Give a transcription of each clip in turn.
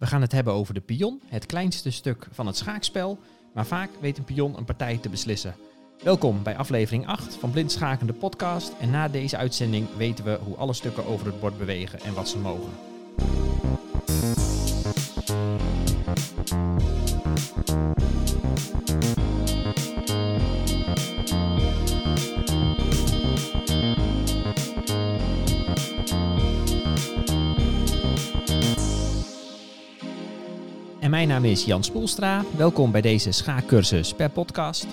We gaan het hebben over de pion, het kleinste stuk van het schaakspel, maar vaak weet een pion een partij te beslissen. Welkom bij aflevering 8 van Blind Schaken de podcast en na deze uitzending weten we hoe alle stukken over het bord bewegen en wat ze mogen. Mijn naam is Jan Spoelstra. Welkom bij deze schaakcursus per podcast.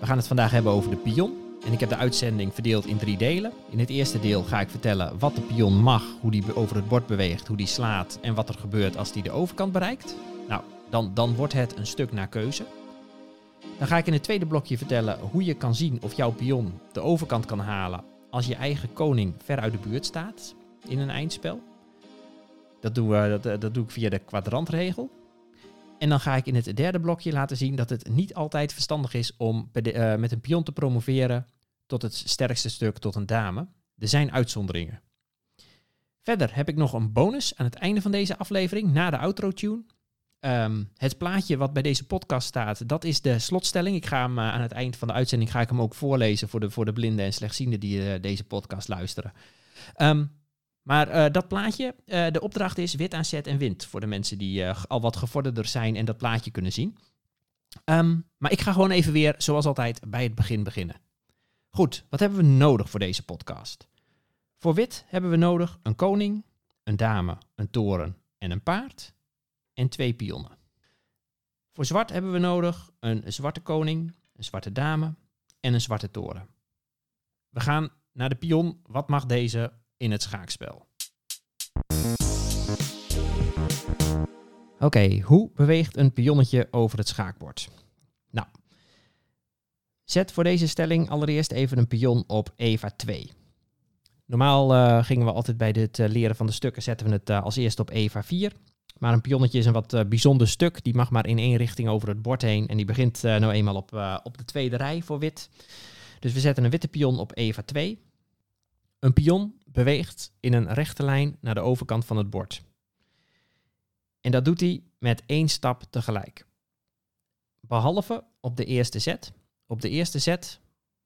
We gaan het vandaag hebben over de pion. En ik heb de uitzending verdeeld in drie delen. In het eerste deel ga ik vertellen wat de pion mag, hoe die over het bord beweegt, hoe die slaat en wat er gebeurt als die de overkant bereikt. Nou, dan, dan wordt het een stuk naar keuze. Dan ga ik in het tweede blokje vertellen hoe je kan zien of jouw pion de overkant kan halen als je eigen koning ver uit de buurt staat in een eindspel. Dat, we, dat, dat doe ik via de kwadrantregel. En dan ga ik in het derde blokje laten zien dat het niet altijd verstandig is om uh, met een pion te promoveren tot het sterkste stuk tot een dame. Er zijn uitzonderingen. Verder heb ik nog een bonus aan het einde van deze aflevering, na de outro-tune. Um, het plaatje wat bij deze podcast staat, dat is de slotstelling. Ik ga hem uh, aan het eind van de uitzending ga ik hem ook voorlezen voor de, voor de blinden en slechtzienden die uh, deze podcast luisteren. Um, maar uh, dat plaatje, uh, de opdracht is wit aan zet en wind. Voor de mensen die uh, al wat gevorderder zijn en dat plaatje kunnen zien. Um, maar ik ga gewoon even weer, zoals altijd, bij het begin beginnen. Goed, wat hebben we nodig voor deze podcast? Voor wit hebben we nodig een koning, een dame, een toren en een paard. En twee pionnen. Voor zwart hebben we nodig een zwarte koning, een zwarte dame en een zwarte toren. We gaan naar de pion. Wat mag deze in het schaakspel. Oké, hoe beweegt een pionnetje over het schaakbord? Nou, zet voor deze stelling allereerst even een pion op EVA 2. Normaal uh, gingen we altijd bij het uh, leren van de stukken, zetten we het uh, als eerste op EVA 4. Maar een pionnetje is een wat bijzonder stuk. Die mag maar in één richting over het bord heen. En die begint nou eenmaal op, op de tweede rij voor wit. Dus we zetten een witte pion op EVA 2. Een pion beweegt in een rechte lijn naar de overkant van het bord. En dat doet hij met één stap tegelijk. Behalve op de eerste zet. Op de eerste zet,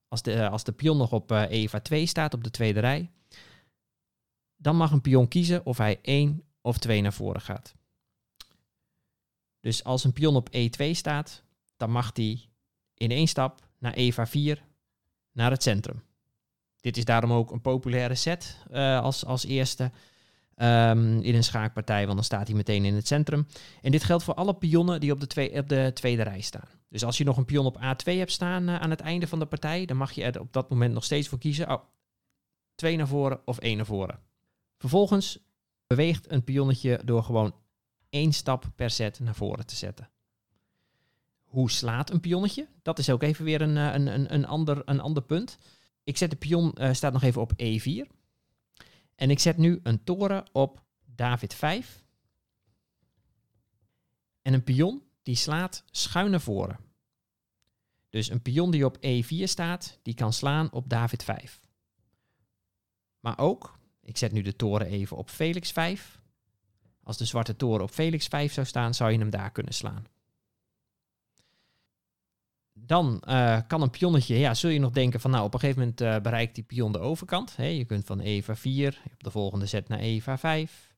als de, eh, als de pion nog op uh, EVA 2 staat op de tweede rij, dan mag een pion kiezen of hij 1 of 2 naar voren gaat. Dus als een pion op E2 staat, dan mag hij in één stap naar EVA 4 naar het centrum. Dit is daarom ook een populaire set uh, als, als eerste um, in een schaakpartij, want dan staat hij meteen in het centrum. En dit geldt voor alle pionnen die op de, twee, op de tweede rij staan. Dus als je nog een pion op A2 hebt staan uh, aan het einde van de partij, dan mag je er op dat moment nog steeds voor kiezen. Oh, twee naar voren of één naar voren. Vervolgens beweegt een pionnetje door gewoon één stap per set naar voren te zetten. Hoe slaat een pionnetje? Dat is ook even weer een, eh, een, een, een, ander, een ander punt. Ik zet de pion, uh, staat nog even op E4. En ik zet nu een toren op David 5. En een pion die slaat schuin naar voren. Dus een pion die op E4 staat, die kan slaan op David 5. Maar ook, ik zet nu de toren even op Felix 5. Als de zwarte toren op Felix 5 zou staan, zou je hem daar kunnen slaan. Dan uh, kan een pionnetje, ja, zul je nog denken van nou, op een gegeven moment uh, bereikt die pion de overkant. Hè? Je kunt van EVA 4 op de volgende zet naar EVA 5,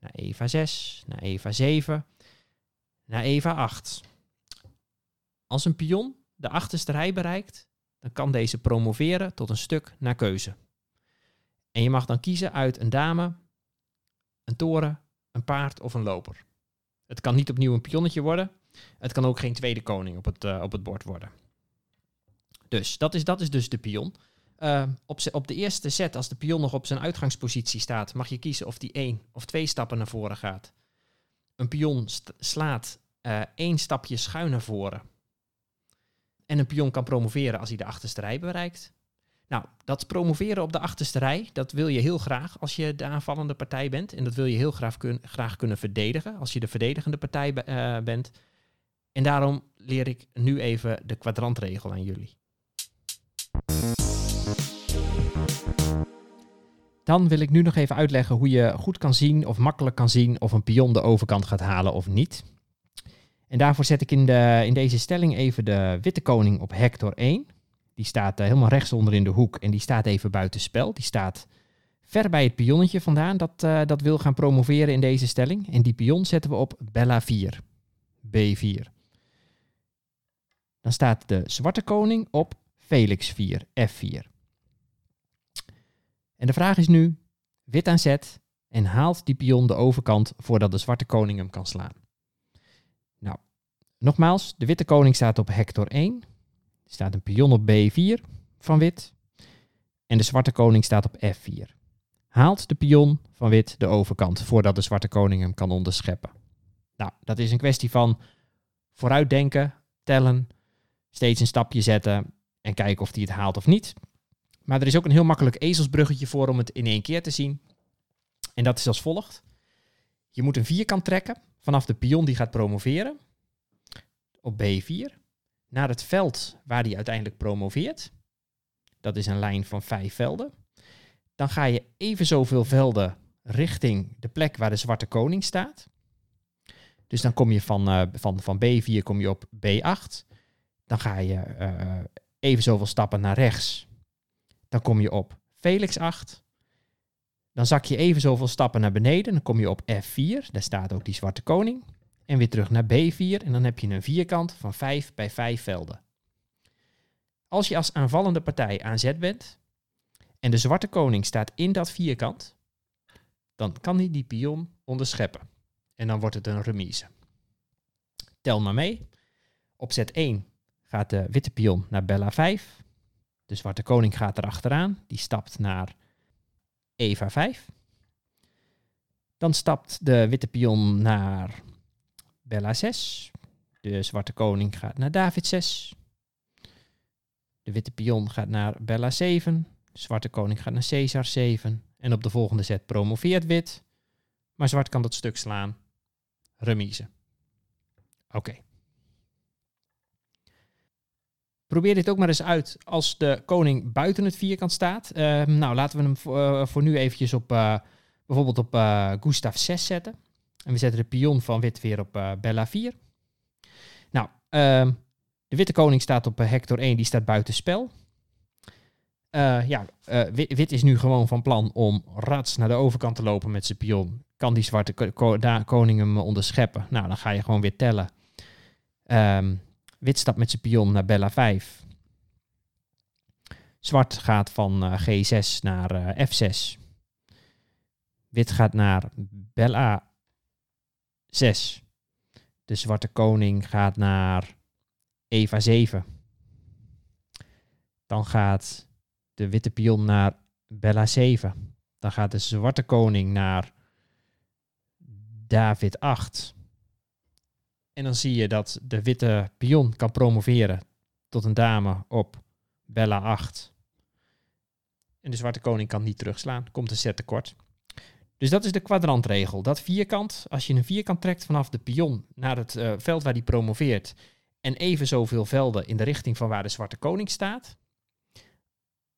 naar EVA 6, naar EVA 7, naar EVA 8. Als een pion de achterste rij bereikt, dan kan deze promoveren tot een stuk naar keuze. En je mag dan kiezen uit een dame, een toren, een paard of een loper. Het kan niet opnieuw een pionnetje worden, het kan ook geen tweede koning op het, uh, op het bord worden. Dus dat is, dat is dus de pion. Uh, op, op de eerste set, als de pion nog op zijn uitgangspositie staat, mag je kiezen of die één of twee stappen naar voren gaat. Een pion slaat uh, één stapje schuin naar voren. En een pion kan promoveren als hij de achterste rij bereikt. Nou, dat promoveren op de achterste rij, dat wil je heel graag als je de aanvallende partij bent. En dat wil je heel graag, graag kunnen verdedigen als je de verdedigende partij bent. En daarom leer ik nu even de kwadrantregel aan jullie. Dan wil ik nu nog even uitleggen hoe je goed kan zien of makkelijk kan zien of een pion de overkant gaat halen of niet. En daarvoor zet ik in, de, in deze stelling even de witte koning op hector 1. Die staat uh, helemaal rechtsonder in de hoek en die staat even buiten spel. Die staat ver bij het pionnetje vandaan dat, uh, dat wil gaan promoveren in deze stelling. En die pion zetten we op Bella 4, B4. Dan staat de zwarte koning op Felix 4, F4. En de vraag is nu, wit aan zet en haalt die pion de overkant voordat de zwarte koning hem kan slaan. Nou, nogmaals, de witte koning staat op hector 1. Er staat een pion op B4 van wit. En de zwarte koning staat op F4. Haalt de pion van wit de overkant voordat de zwarte koning hem kan onderscheppen. Nou, dat is een kwestie van vooruitdenken, tellen, steeds een stapje zetten en kijken of hij het haalt of niet. Maar er is ook een heel makkelijk ezelsbruggetje voor om het in één keer te zien. En dat is als volgt. Je moet een vierkant trekken vanaf de pion die gaat promoveren op B4 naar het veld waar die uiteindelijk promoveert. Dat is een lijn van vijf velden. Dan ga je even zoveel velden richting de plek waar de zwarte koning staat. Dus dan kom je van, uh, van, van B4 kom je op B8. Dan ga je uh, even zoveel stappen naar rechts. Dan kom je op Felix 8. Dan zak je even zoveel stappen naar beneden. Dan kom je op F4. Daar staat ook die zwarte koning. En weer terug naar B4. En dan heb je een vierkant van 5 bij 5 velden. Als je als aanvallende partij aan zet bent. En de zwarte koning staat in dat vierkant. Dan kan hij die pion onderscheppen. En dan wordt het een remise. Tel maar mee. Op zet 1 gaat de witte pion naar Bella 5. De zwarte koning gaat erachteraan. Die stapt naar Eva 5. Dan stapt de witte pion naar Bella 6. De zwarte koning gaat naar David 6. De witte pion gaat naar Bella 7. De zwarte koning gaat naar Caesar 7. En op de volgende zet promoveert wit. Maar zwart kan dat stuk slaan. Remise. Oké. Probeer dit ook maar eens uit als de koning buiten het vierkant staat. Uh, nou, laten we hem voor, voor nu eventjes op uh, bijvoorbeeld op Gustav 6 zetten. En we zetten de pion van wit weer op Bella 4. Nou, ehm, de witte koning staat op Hector 1, die staat buiten spel. ja, wit, is nu gewoon van plan om rats naar de overkant te lopen met zijn pion. Kan die zwarte ko koning hem onderscheppen? Nou, dan ga je gewoon weer tellen. Um, Wit stapt met zijn pion naar Bella 5. Zwart gaat van uh, G6 naar uh, F6. Wit gaat naar Bella 6. De zwarte koning gaat naar Eva 7. Dan gaat de witte pion naar Bella 7. Dan gaat de zwarte koning naar David 8. En dan zie je dat de witte pion kan promoveren tot een dame op Bella 8. En de zwarte koning kan niet terugslaan. Komt een set tekort. Dus dat is de kwadrantregel. Dat vierkant, als je een vierkant trekt vanaf de pion naar het uh, veld waar die promoveert. En even zoveel velden in de richting van waar de zwarte koning staat.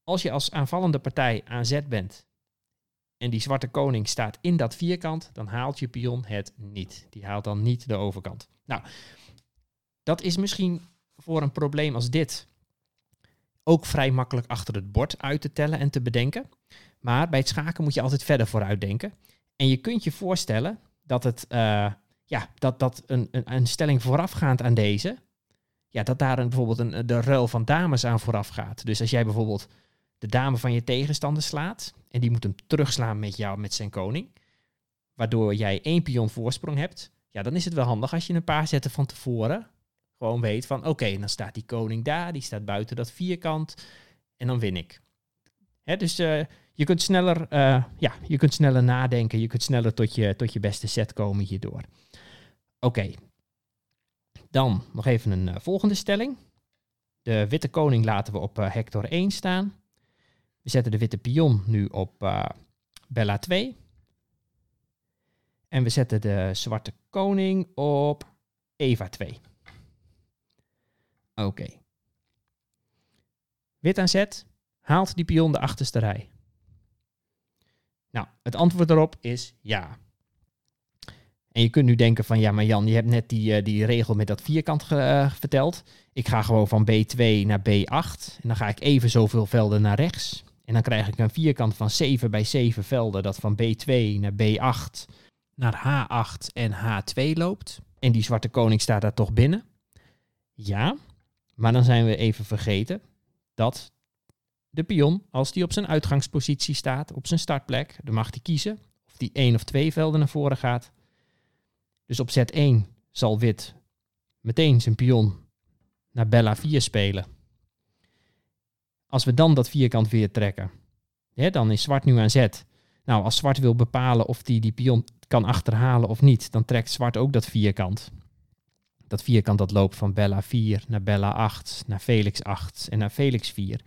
Als je als aanvallende partij aan zet bent en die zwarte koning staat in dat vierkant, dan haalt je pion het niet. Die haalt dan niet de overkant. Nou, dat is misschien voor een probleem als dit ook vrij makkelijk achter het bord uit te tellen en te bedenken. Maar bij het schaken moet je altijd verder vooruit denken. En je kunt je voorstellen dat, het, uh, ja, dat, dat een, een, een, stelling voorafgaand aan deze, ja, dat daar een, bijvoorbeeld een, de ruil van dames aan vooraf gaat. Dus als jij bijvoorbeeld de dame van je tegenstander slaat en die moet hem terugslaan met jou, met zijn koning, waardoor jij één pion voorsprong hebt, ja, dan is het wel handig als je een paar zetten van tevoren gewoon weet van oké, dan staat die koning daar, die staat buiten dat vierkant en dan win ik. Hè, dus uh, je kunt sneller, uh, ja, je kunt sneller nadenken, je kunt sneller tot je, tot je beste set komen hierdoor. Oké, dan nog even een uh, volgende stelling. De witte koning laten we op hector 1 staan. We zetten de witte pion nu op Bella 2. En we zetten de zwarte koning op Eva 2. Oké. Wit aan zet, haalt die pion de achterste rij. Nou, het antwoord erop is ja. En je kunt nu denken van ja, maar Jan, je hebt net die, uh, die regel met dat vierkant uh, verteld. Ik ga gewoon van B2 naar B8 en dan ga ik even zoveel velden naar rechts. En dan krijg ik een vierkant van 7 bij 7 velden dat van B2 naar B8 naar H8 en H2 loopt. En die zwarte koning staat daar toch binnen. Ja, maar dan zijn we even vergeten dat de pion, als die op zijn uitgangspositie staat, op zijn startplek, dan mag hij kiezen of die één of twee velden naar voren gaat. Dus op zet 1 zal wit meteen zijn pion naar Bella 4 spelen. Als we dan dat vierkant weer trekken, hè, dan is zwart nu aan zet. Nou, als zwart wil bepalen of die die pion kan achterhalen of niet, dan trekt zwart ook dat vierkant. Dat vierkant dat loopt van Bella 4 naar Bella 8, naar Felix 8 en naar Felix 4.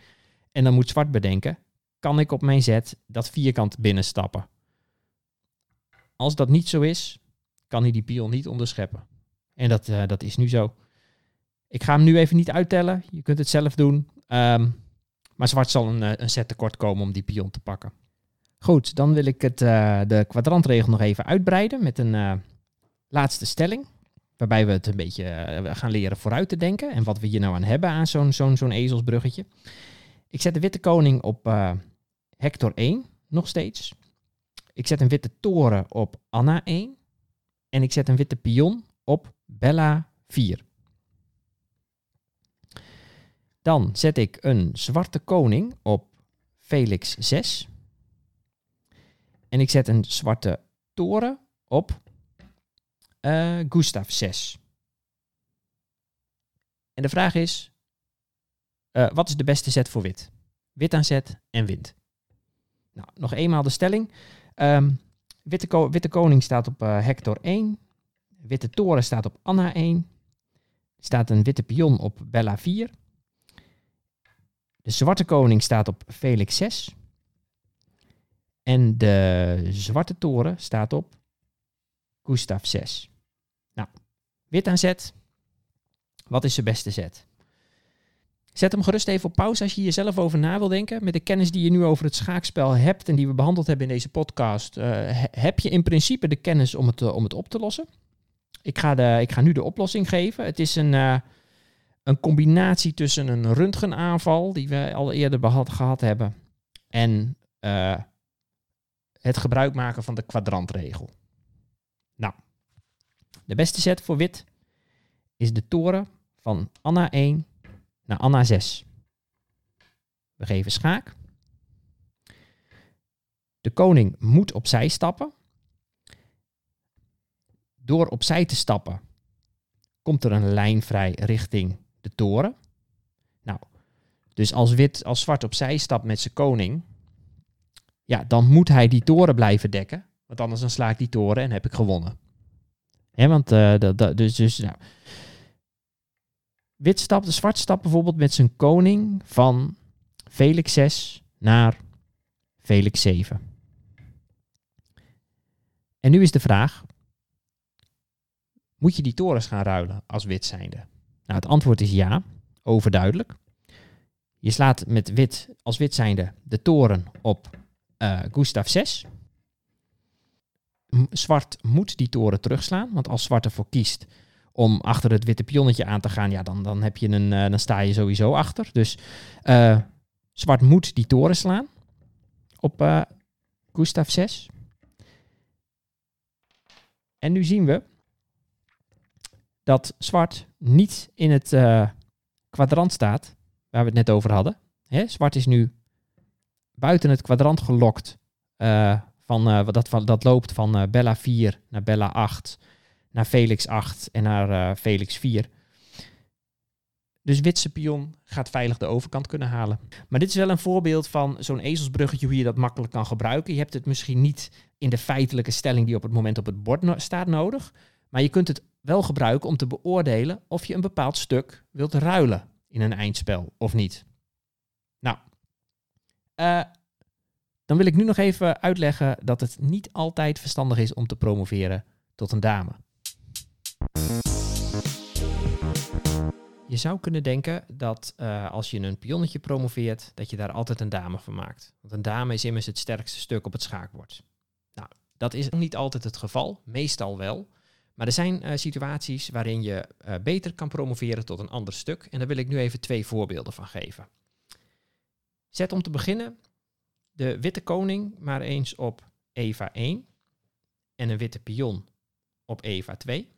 En dan moet zwart bedenken, kan ik op mijn zet dat vierkant binnenstappen? Als dat niet zo is, kan hij die pion niet onderscheppen. En dat, uh, dat is nu zo. Ik ga hem nu even niet uittellen. Je kunt het zelf doen. Um, maar zwart zal een, eh, een set tekort komen om die pion te pakken. Goed, dan wil ik het, uh, de kwadrantregel nog even uitbreiden met een uh, laatste stelling. Waarbij we het een beetje gaan leren vooruit te denken. En wat we hier nou aan hebben aan zo'n zo'n ezelsbruggetje. Ik zet de witte koning op Hector 1, nog steeds. Ik zet een witte toren op Anna 1. En ik zet een witte pion op Bella 4. Dan zet ik een zwarte koning op Felix 6. En ik zet een zwarte toren op uh, Gustav 6. En de vraag is, uh, wat is de beste zet voor wit? Wit aan zet en wint. Nou, nog eenmaal de stelling. Um, witte, ko witte, koning staat op uh, Hector 1. Witte toren staat op Anna 1. Er staat een witte pion op Bella 4. De zwarte koning staat op Felix 6. En de zwarte toren staat op Gustav 6. Nou, wit aan zet. Wat is de beste zet? Zet hem gerust even op pauze als je hier zelf over na wil denken. Met de kennis die je nu over het schaakspel hebt en die we behandeld hebben in deze podcast, uh, heb je in principe de kennis om het, uh, om het op te lossen. Ik ga, de, ik ga nu de oplossing geven. Het is een, uh, een combinatie tussen een röntgenaanval, die we al eerder gehad hebben, en uh, het gebruik maken van de kwadrantregel. Nou, de beste set voor wit is de toren van Anna 1 naar Anna 6. We geven schaak. De koning moet opzij stappen. Door opzij te stappen komt er een lijn vrij richting de toren. Nou, dus als wit, als zwart opzij stapt met zijn koning, ja, dan moet hij die toren blijven dekken. Want anders dan sla ik die toren en heb ik gewonnen. Hè, want uh, dat, dus, dus nou. Wit stapt, zwart stapt bijvoorbeeld met zijn koning van Felix 6 naar Felix 7. En nu is de vraag, moet je die torens gaan ruilen als wit zijnde? Nou, het antwoord is ja, overduidelijk. Je slaat met wit als wit zijnde de toren op uh, Gustav 6. Zwart moet die toren terugslaan, want als zwart ervoor kiest om achter het witte pionnetje aan te gaan, ja, dan, dan, heb je een, uh, dan sta je sowieso achter. Dus uh, zwart moet die toren slaan op uh, Gustav 6. En nu zien we dat zwart niet in het kwadrant staat waar we het net over hadden. Hè? Zwart is nu buiten het kwadrant gelokt. Uh, van, uh, dat, dat loopt van Bella 4 naar Bella 8, naar Felix 8 en naar Felix 4. Dus witse pion gaat veilig de overkant kunnen halen. Maar dit is wel een voorbeeld van zo'n ezelsbruggetje hoe je dat makkelijk kan gebruiken. Je hebt het misschien niet in de feitelijke stelling die op het moment op het bord staat nodig. Maar je kunt het wel gebruiken om te beoordelen of je een bepaald stuk wilt ruilen in een eindspel of niet. Nou, uh, dan wil ik nu nog even uitleggen dat het niet altijd verstandig is om te promoveren tot een dame. Je zou kunnen denken dat uh, als je een pionnetje promoveert, dat je daar altijd een dame van maakt. Want een dame is immers het sterkste stuk op het schaakbord. Nou, dat is niet altijd het geval, meestal wel. Maar er zijn uh, situaties waarin je uh, beter kan promoveren tot een ander stuk. En daar wil ik nu even twee voorbeelden van geven. Zet om te beginnen de witte koning maar eens op Eva 1 en een witte pion op Eva 2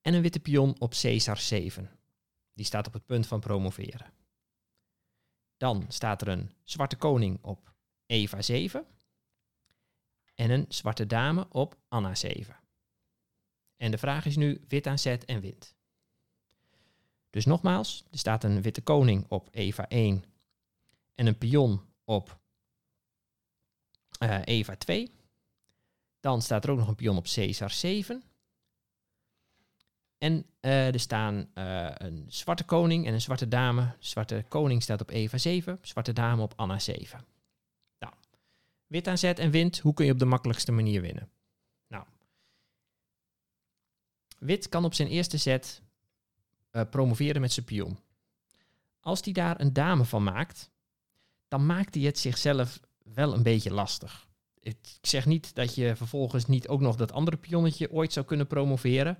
en een witte pion op Caesar 7. Die staat op het punt van promoveren. Dan staat er een zwarte koning op Eva 7 en een zwarte dame op Anna 7. En de vraag is nu wit aan zet en wit. Dus nogmaals, er staat een witte koning op Eva 1 en een pion op uh, Eva 2. Dan staat er ook nog een pion op Caesar 7. En uh, er staan uh, een zwarte koning en een zwarte dame. Zwarte koning staat op Eva 7, zwarte dame op Anna 7. Wit aan zet en wint, hoe kun je op de makkelijkste manier winnen? Nou, wit kan op zijn eerste set uh, promoveren met zijn pion. Als hij daar een dame van maakt, dan maakt hij het zichzelf wel een beetje lastig. Ik zeg niet dat je vervolgens niet ook nog dat andere pionnetje ooit zou kunnen promoveren.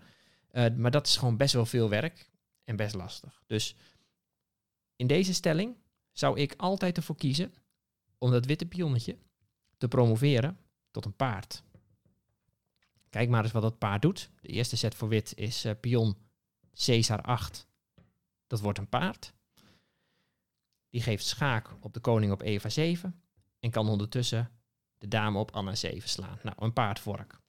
Uh, maar dat is gewoon best wel veel werk en best lastig. Dus in deze stelling zou ik altijd ervoor kiezen om dat witte pionnetje te promoveren tot een paard. Kijk maar eens wat dat paard doet. De eerste set voor wit is uh, pion Caesar 8. Dat wordt een paard. Die geeft schaak op de koning op Eva 7 en kan ondertussen de dame op Anna 7 slaan. Nou, een paardvork.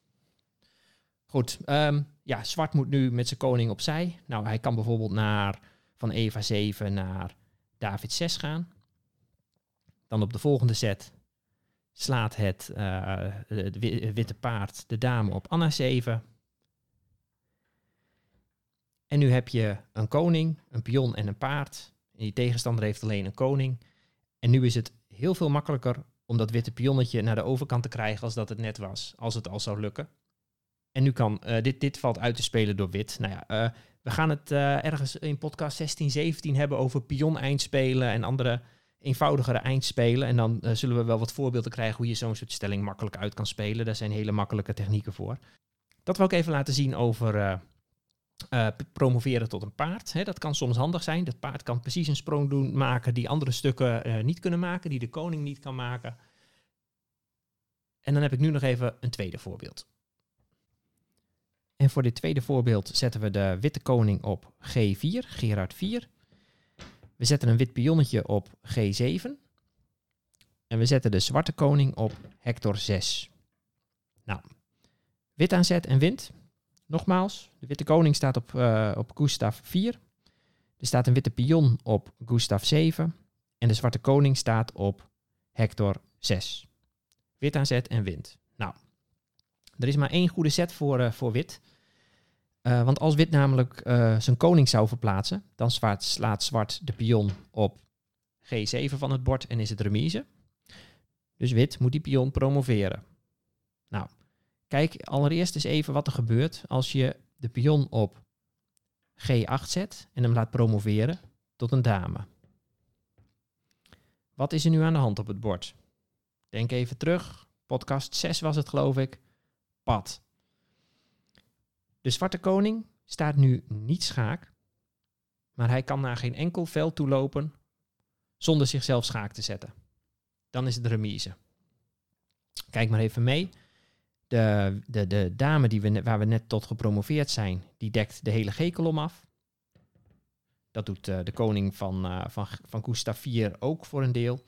Goed, um, ja, zwart moet nu met zijn koning opzij. Nou, hij kan bijvoorbeeld naar van Eva 7 naar David 6 gaan. Dan op de volgende set slaat het, uh, het witte paard de dame op Anna 7. En nu heb je een koning, een pion en een paard. En die tegenstander heeft alleen een koning. En nu is het heel veel makkelijker om dat witte pionnetje naar de overkant te krijgen als dat het net was. Als het al zou lukken. En nu kan, uh, dit, dit valt uit te spelen door wit. Nou ja, uh, we gaan het ergens in podcast 16, 17 hebben over pion-eindspelen en andere eenvoudigere eindspelen. En dan zullen we wel wat voorbeelden krijgen hoe je zo'n soort stelling makkelijk uit kan spelen. Daar zijn hele makkelijke technieken voor. Dat wil ik even laten zien over promoveren tot een paard. Dat kan soms handig zijn. Dat paard kan precies een sprong doen, maken die andere stukken niet kunnen maken, die de koning niet kan maken. En dan heb ik nu nog even een tweede voorbeeld. En voor dit tweede voorbeeld zetten we de witte koning op G4, Gerard 4. We zetten een wit pionnetje op G7. En we zetten de zwarte koning op Hector 6. Nou, wit aanzet en wint. Nogmaals, de witte koning staat op, uh, op Gustav 4. Er staat een witte pion op Gustav 7. En de zwarte koning staat op Hector 6. Wit aanzet en wint. Nou, er is maar één goede set voor, uh, voor wit. Uh, want als wit namelijk uh, zijn koning zou verplaatsen, dan slaat zwart de pion op G7 van het bord en is het remise. Dus wit moet die pion promoveren. Nou, kijk allereerst eens even wat er gebeurt als je de pion op G8 zet en hem laat promoveren tot een dame. Wat is er nu aan de hand op het bord? Denk even terug. Podcast 6 was het, geloof ik. Pad. De zwarte koning staat nu niet schaak, maar hij kan naar geen enkel veld toe lopen zonder zichzelf schaak te zetten. Dan is het remise. Kijk maar even mee. De, de, de dame die we, waar we net tot gepromoveerd zijn, die dekt de hele G-kolom af. Dat doet uh, de koning van, uh, van, van Gustav IV ook voor een deel.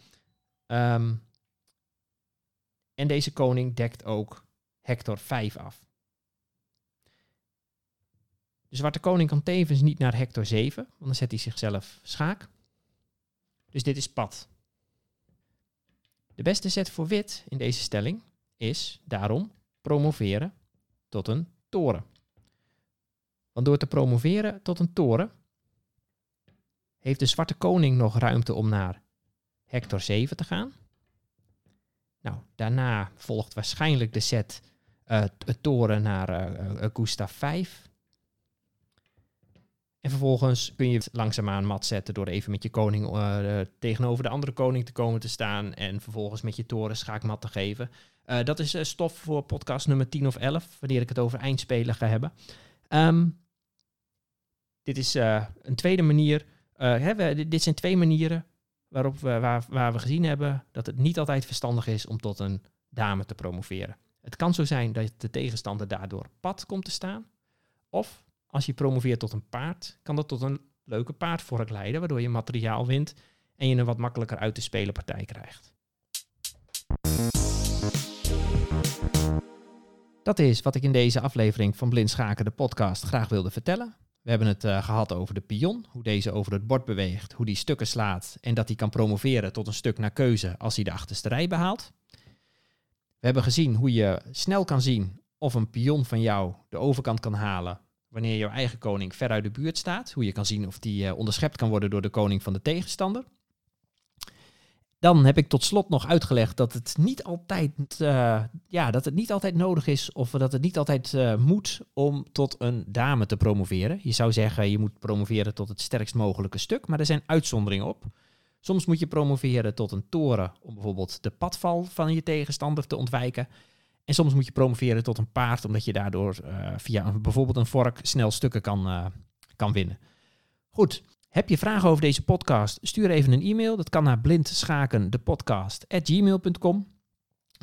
Um, en deze koning dekt ook Hector 5 af. De zwarte koning kan tevens niet naar hector 7, want dan zet hij zichzelf schaak. Dus dit is pad. De beste zet voor wit in deze stelling is daarom promoveren tot een toren. Want door te promoveren tot een toren heeft de zwarte koning nog ruimte om naar hector 7 te gaan. Nou, daarna volgt waarschijnlijk de set uh, toren naar uh, uh, Gustav 5. En vervolgens kun je het langzaamaan mat zetten door even met je koning uh, tegenover de andere koning te komen te staan. En vervolgens met je toren schaakmat te geven. Uh, dat is stof voor podcast nummer 10 of 11, wanneer ik het over eindspelen ga hebben. Um, dit is een tweede manier. Hè, dit zijn twee manieren waarop we, waar, waar we gezien hebben dat het niet altijd verstandig is om tot een dame te promoveren. Het kan zo zijn dat de tegenstander daardoor pad komt te staan. Of als je promoveert tot een paard, kan dat tot een leuke paardvork leiden, waardoor je materiaal wint en je een wat makkelijker uit te spelen partij krijgt. Dat is wat ik in deze aflevering van Blind Schaken, de podcast, graag wilde vertellen. We hebben het uh, gehad over de pion, hoe deze over het bord beweegt, hoe die stukken slaat en dat hij kan promoveren tot een stuk naar keuze als hij de achterste rij behaalt. We hebben gezien hoe je snel kan zien of een pion van jou de overkant kan halen wanneer jouw eigen koning ver uit de buurt staat. Hoe je kan zien of die uh, onderschept kan worden door de koning van de tegenstander. Dan heb ik tot slot nog uitgelegd dat het niet altijd, uh, ja, dat het niet altijd nodig is of dat het niet altijd uh, moet om tot een dame te promoveren. Je zou zeggen je moet promoveren tot het sterkst mogelijke stuk, maar er zijn uitzonderingen op. Soms moet je promoveren tot een toren om bijvoorbeeld de padval van je tegenstander te ontwijken. En soms moet je promoveren tot een paard, omdat je daardoor uh, via bijvoorbeeld een vork snel stukken kan, uh, kan winnen. Goed, heb je vragen over deze podcast? Stuur even een e-mail. Dat kan naar blindschakendepodcast.gmail.com. Um,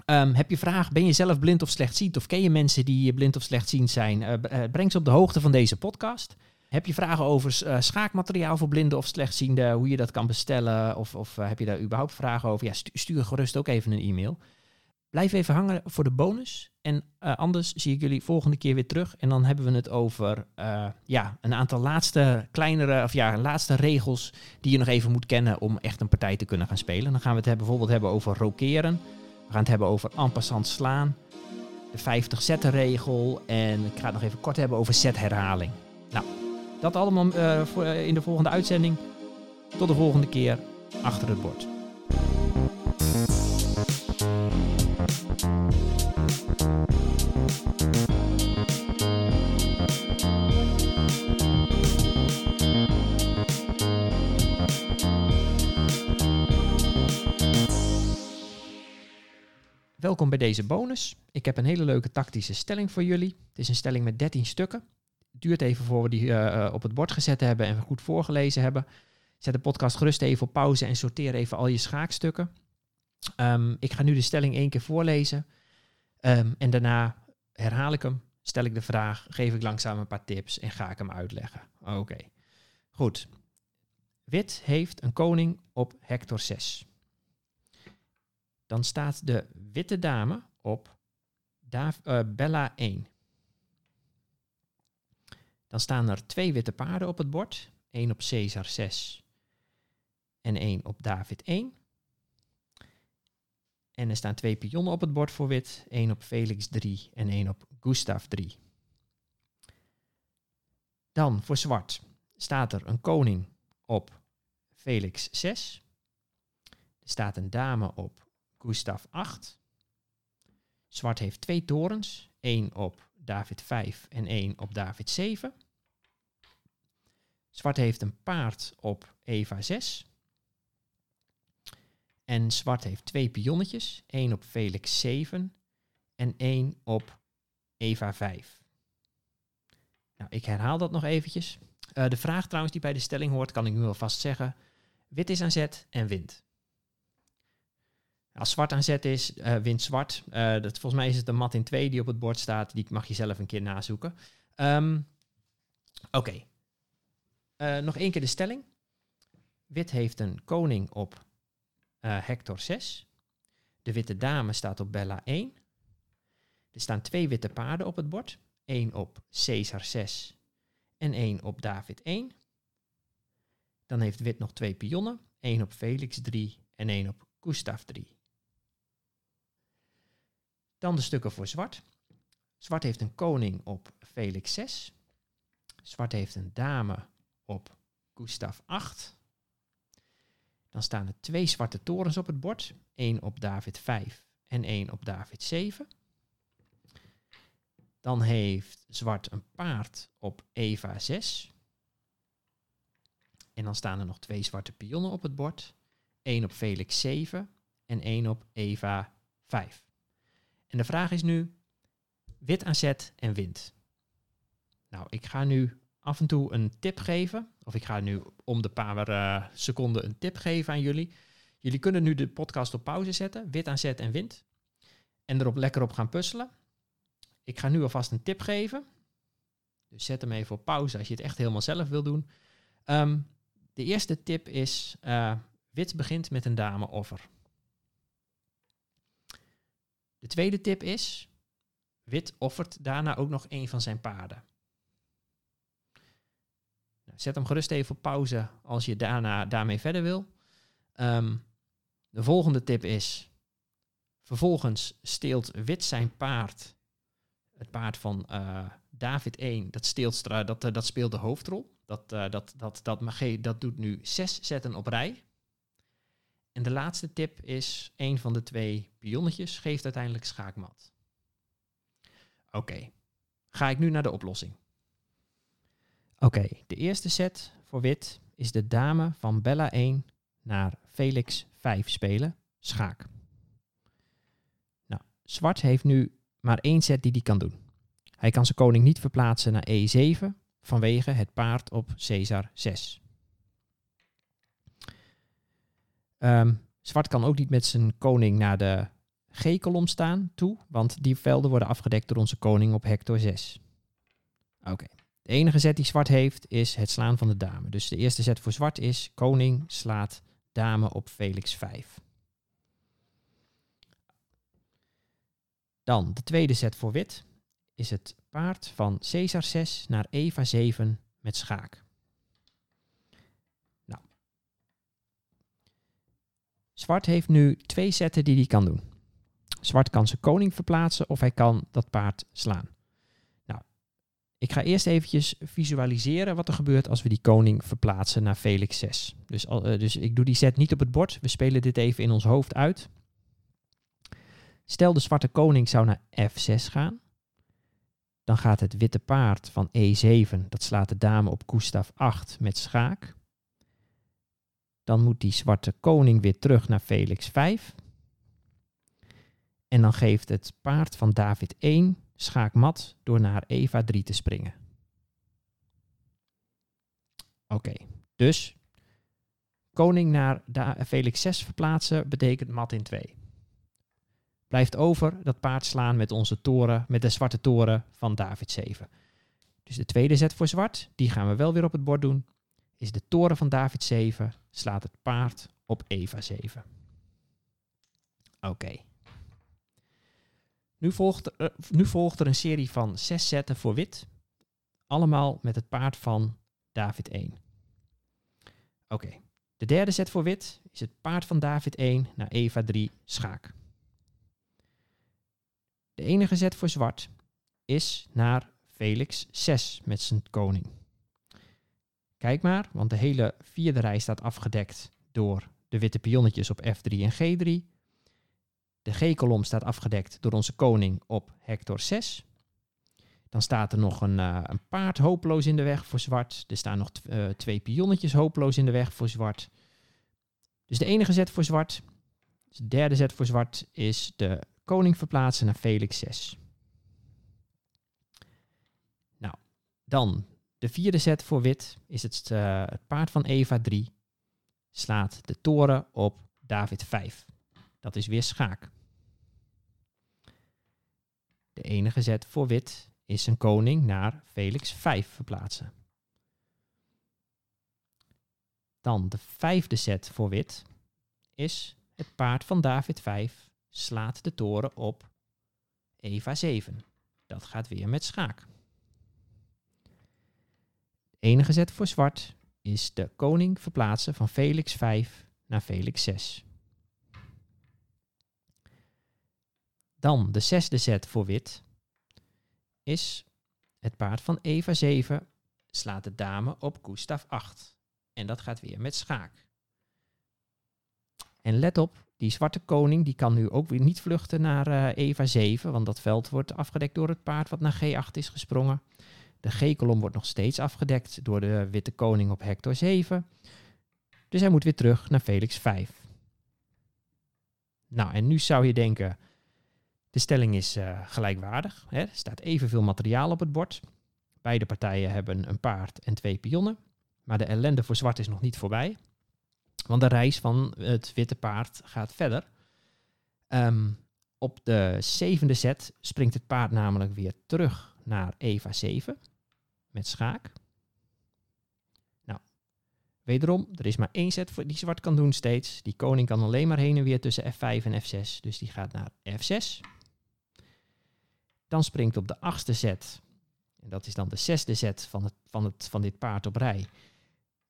ehm, heb je vragen? Ben je zelf blind of slechtziend? Of ken je mensen die blind of slechtziend zijn? Uh, breng ze op de hoogte van deze podcast. Heb je vragen over schaakmateriaal voor blinden of slechtzienden? Hoe je dat kan bestellen? Of, of heb je daar überhaupt vragen over? Ja, stuur gerust ook even een e-mail. Blijf even hangen voor de bonus. En uh, anders zie ik jullie volgende keer weer terug. En dan hebben we het over ja, een aantal laatste kleinere, of ja, laatste regels die je nog even moet kennen om echt een partij te kunnen gaan spelen. Dan gaan we het bijvoorbeeld hebben over rokeren. We gaan het hebben over en passant slaan. De 50 zetten regel. En ik ga het nog even kort hebben over setherhaling. Nou, dat allemaal uh, in de volgende uitzending. Tot de volgende keer achter het bord. Welkom bij deze bonus. Ik heb een hele leuke tactische stelling voor jullie. Het is een stelling met 13 stukken duurt even voor we die uh, op het bord gezet hebben en goed voorgelezen hebben. Zet de podcast gerust even op pauze en sorteer even al je schaakstukken. Um, ik ga nu de stelling één keer voorlezen. Um, en daarna herhaal ik hem, stel ik de vraag, geef ik langzaam een paar tips en ga ik hem uitleggen. Oké, goed. Wit heeft een koning op hector 6. Dan staat de witte dame op Dav uh, Bella 1. Dan staan er twee witte paarden op het bord. één op Caesar 6 en één op David 1. En er staan twee pionnen op het bord voor wit. één op Felix 3 en één op Gustav 3. Dan voor zwart staat er een koning op Felix 6. Er staat een dame op Gustav 8. Zwart heeft twee torens. één op David 5 en 1 op David 7. Zwart heeft een paard op Eva 6. En zwart heeft twee pionnetjes, 1 op Felix 7 en 1 op Eva 5. Nou, ik herhaal dat nog eventjes. Uh, de vraag trouwens die bij de stelling hoort, kan ik nu alvast zeggen. Wit is aan zet en wint. Als zwart aan zet is, uh, wint zwart. Uh, dat, volgens mij is het de mat in 2 die op het bord staat. Die mag je zelf een keer nazoeken. Um, Oké. Uh, nog één keer de stelling. Wit heeft een koning op hector 6. De witte dame staat op bella 1. Er staan twee witte paarden op het bord. Eén op Caesar 6 en één op David 1. Dan heeft wit nog twee pionnen. één op Felix 3 en één op Gustav 3. Dan de stukken voor zwart. Zwart heeft een koning op Felix 6. Zwart heeft een dame op Gustav 8. Dan staan er twee zwarte torens op het bord. één op David 5 en één op David 7. Dan heeft zwart een paard op Eva 6. En dan staan er nog twee zwarte pionnen op het bord. Eén op Felix 7 en één op Eva 5. En de vraag is nu, wit aan zet en wint. Nou, ik ga nu af en toe een tip geven. Of ik ga nu om de paar uh, seconden een tip geven aan jullie. Jullie kunnen nu de podcast op pauze zetten. Wit aan zet en wint. En erop lekker op gaan puzzelen. Ik ga nu alvast een tip geven. Dus zet hem even op pauze als je het echt helemaal zelf wil doen. Um, de eerste tip is, uh, wit begint met een dameoffer. De tweede tip is, wit offert daarna ook nog een van zijn paarden. Nou, zet hem gerust even op pauze als je daarna daarmee verder wil. Um, de volgende tip is, vervolgens steelt wit zijn paard, het paard van uh, David 1, dat, dat, dat speelt de hoofdrol. Dat, uh, dat, dat, dat, dat doet nu zes zetten op rij. En de laatste tip is, een van de twee pionnetjes geeft uiteindelijk schaakmat. Oké, ga ik nu naar de oplossing. Oké, de eerste set voor wit is de dame van Bella 1 naar Felix 5 spelen, schaak. Nou, zwart heeft nu maar één set die hij kan doen. Hij kan zijn koning niet verplaatsen naar E7 vanwege het paard op Caesar 6. Um, zwart kan ook niet met zijn koning naar de G-kolom staan toe, want die velden worden afgedekt door onze koning op hector 6. Oké. De enige zet die zwart heeft is het slaan van de dame. Dus de eerste zet voor zwart is koning slaat dame op Felix 5. Dan de tweede zet voor wit is het paard van Caesar 6 naar Eva 7 met schaak. Zwart heeft nu twee zetten die hij kan doen. Zwart kan zijn koning verplaatsen of hij kan dat paard slaan. Nou, ik ga eerst eventjes visualiseren wat er gebeurt als we die koning verplaatsen naar Felix 6. Dus, uh, dus ik doe die zet niet op het bord. We spelen dit even in ons hoofd uit. Stel de zwarte koning zou naar F6 gaan. Dan gaat het witte paard van E7, dat slaat de dame op Koestaf 8 met schaak. Dan moet die zwarte koning weer terug naar Felix 5. En dan geeft het paard van David 1 schaakmat door naar Eva 3 te springen. Oké, dus koning naar Felix 6 verplaatsen betekent mat in 2 blijft over dat paard slaan met onze toren, met de zwarte toren van David 7. Dus de tweede zet voor zwart, die gaan we wel weer op het bord doen, is de toren van David 7, slaat het paard op Eva 7. Oké. Nu, volgt er, nu volgt er een serie van zes zetten voor wit, allemaal met het paard van David 1. Oké, de derde zet voor wit is het paard van David 1 naar Eva 3 schaak. De enige zet voor zwart is naar Felix 6 met zijn koning. Kijk maar, want de hele vierde rij staat afgedekt door de witte pionnetjes op F3 en G3. De G-kolom staat afgedekt door onze koning op hector 6. Dan staat er nog een, uh, een paard hopeloos in de weg voor zwart. Er staan nog uh, twee pionnetjes hopeloos in de weg voor zwart. Dus de enige zet voor zwart, de derde zet voor zwart, is de koning verplaatsen naar Felix 6. Nou, dan de vierde zet voor wit is het, uh, het paard van Eva 3. Slaat de toren op David 5. Dat is weer schaak. De enige zet voor wit is zijn koning naar Felix 5 verplaatsen. Dan de vijfde zet voor wit is het paard van David 5 slaat de toren op Eva 7. Dat gaat weer met schaak. Enige zet voor zwart is de koning verplaatsen van Felix 5 naar Felix 6. Dan de zesde zet voor wit is het paard van Eva 7 slaat de dame op Gustaf 8. En dat gaat weer met schaak. En let op, die zwarte koning die kan nu ook weer niet vluchten naar uh, Eva 7, want dat veld wordt afgedekt door het paard wat naar G8 is gesprongen. De G-kolom wordt nog steeds afgedekt door de witte koning op hector 7. Dus hij moet weer terug naar Felix 5. Nou, en nu zou je denken, de stelling is uh, gelijkwaardig. Hè? Er staat evenveel materiaal op het bord. Beide partijen hebben een paard en twee pionnen. Maar de ellende voor zwart is nog niet voorbij. Want de reis van het witte paard gaat verder. Um, op de zevende set springt het paard namelijk weer terug naar Eva 7 met schaak. Nou, wederom, er is maar één set die zwart kan doen steeds. Die koning kan alleen maar heen en weer tussen F5 en F6, dus die gaat naar F6. Dan springt op de achtste set, en dat is dan de zesde set van, het, van, het, van dit paard op rij,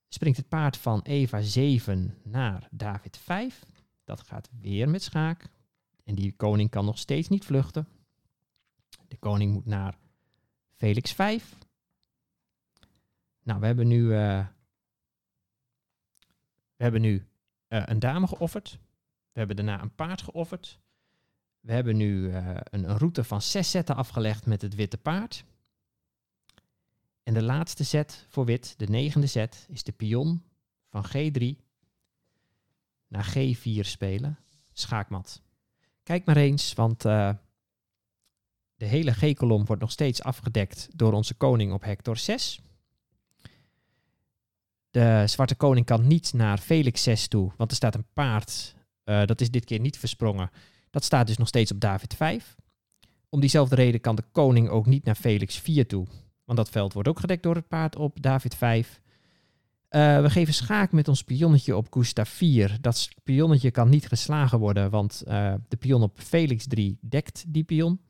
springt het paard van Eva 7 naar David 5. Dat gaat weer met schaak. En die koning kan nog steeds niet vluchten. De koning moet naar Felix 5. Nou, we hebben nu, uh, we hebben nu uh, een dame geofferd. We hebben daarna een paard geofferd. We hebben nu een, een, route van zes zetten afgelegd met het witte paard. En de laatste set voor wit, de negende set, is de pion van G3 naar G4 spelen. Schaakmat. Kijk maar eens, want de hele G-kolom wordt nog steeds afgedekt door onze koning op hector 6. De zwarte koning kan niet naar Felix 6 toe, want er staat een paard. Uh, dat is dit keer niet versprongen. Dat staat dus nog steeds op David 5. Om diezelfde reden kan de koning ook niet naar Felix 4 toe. Want dat veld wordt ook gedekt door het paard op David 5. Uh, we geven schaak met ons pionnetje op Gustav 4. Dat pionnetje kan niet geslagen worden, want uh, de pion op Felix 3 dekt die pion.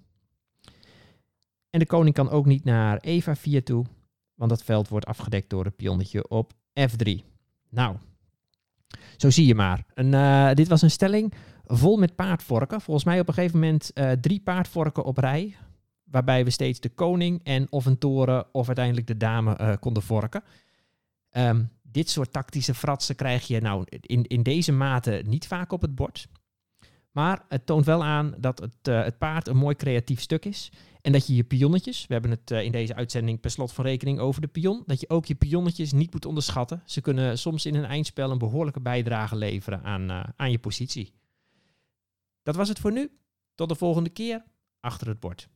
En de koning kan ook niet naar Eva 4 toe, want dat veld wordt afgedekt door het pionnetje op F3. Nou, zo zie je maar. En, uh, dit was een stelling vol met paardvorken. Volgens mij op een gegeven moment drie paardvorken op rij. Waarbij we steeds de koning en of een toren of uiteindelijk de dame konden vorken. Um, dit soort tactische fratsen krijg je nou in, in deze mate niet vaak op het bord. Maar het toont wel aan dat het, uh, het paard een mooi creatief stuk is. En dat je je pionnetjes, we hebben het uh, in deze uitzending per slot van rekening over de pion, dat je ook je pionnetjes niet moet onderschatten. Ze kunnen soms in een eindspel een behoorlijke bijdrage leveren aan, uh, aan je positie. Dat was het voor nu. Tot de volgende keer achter het bord.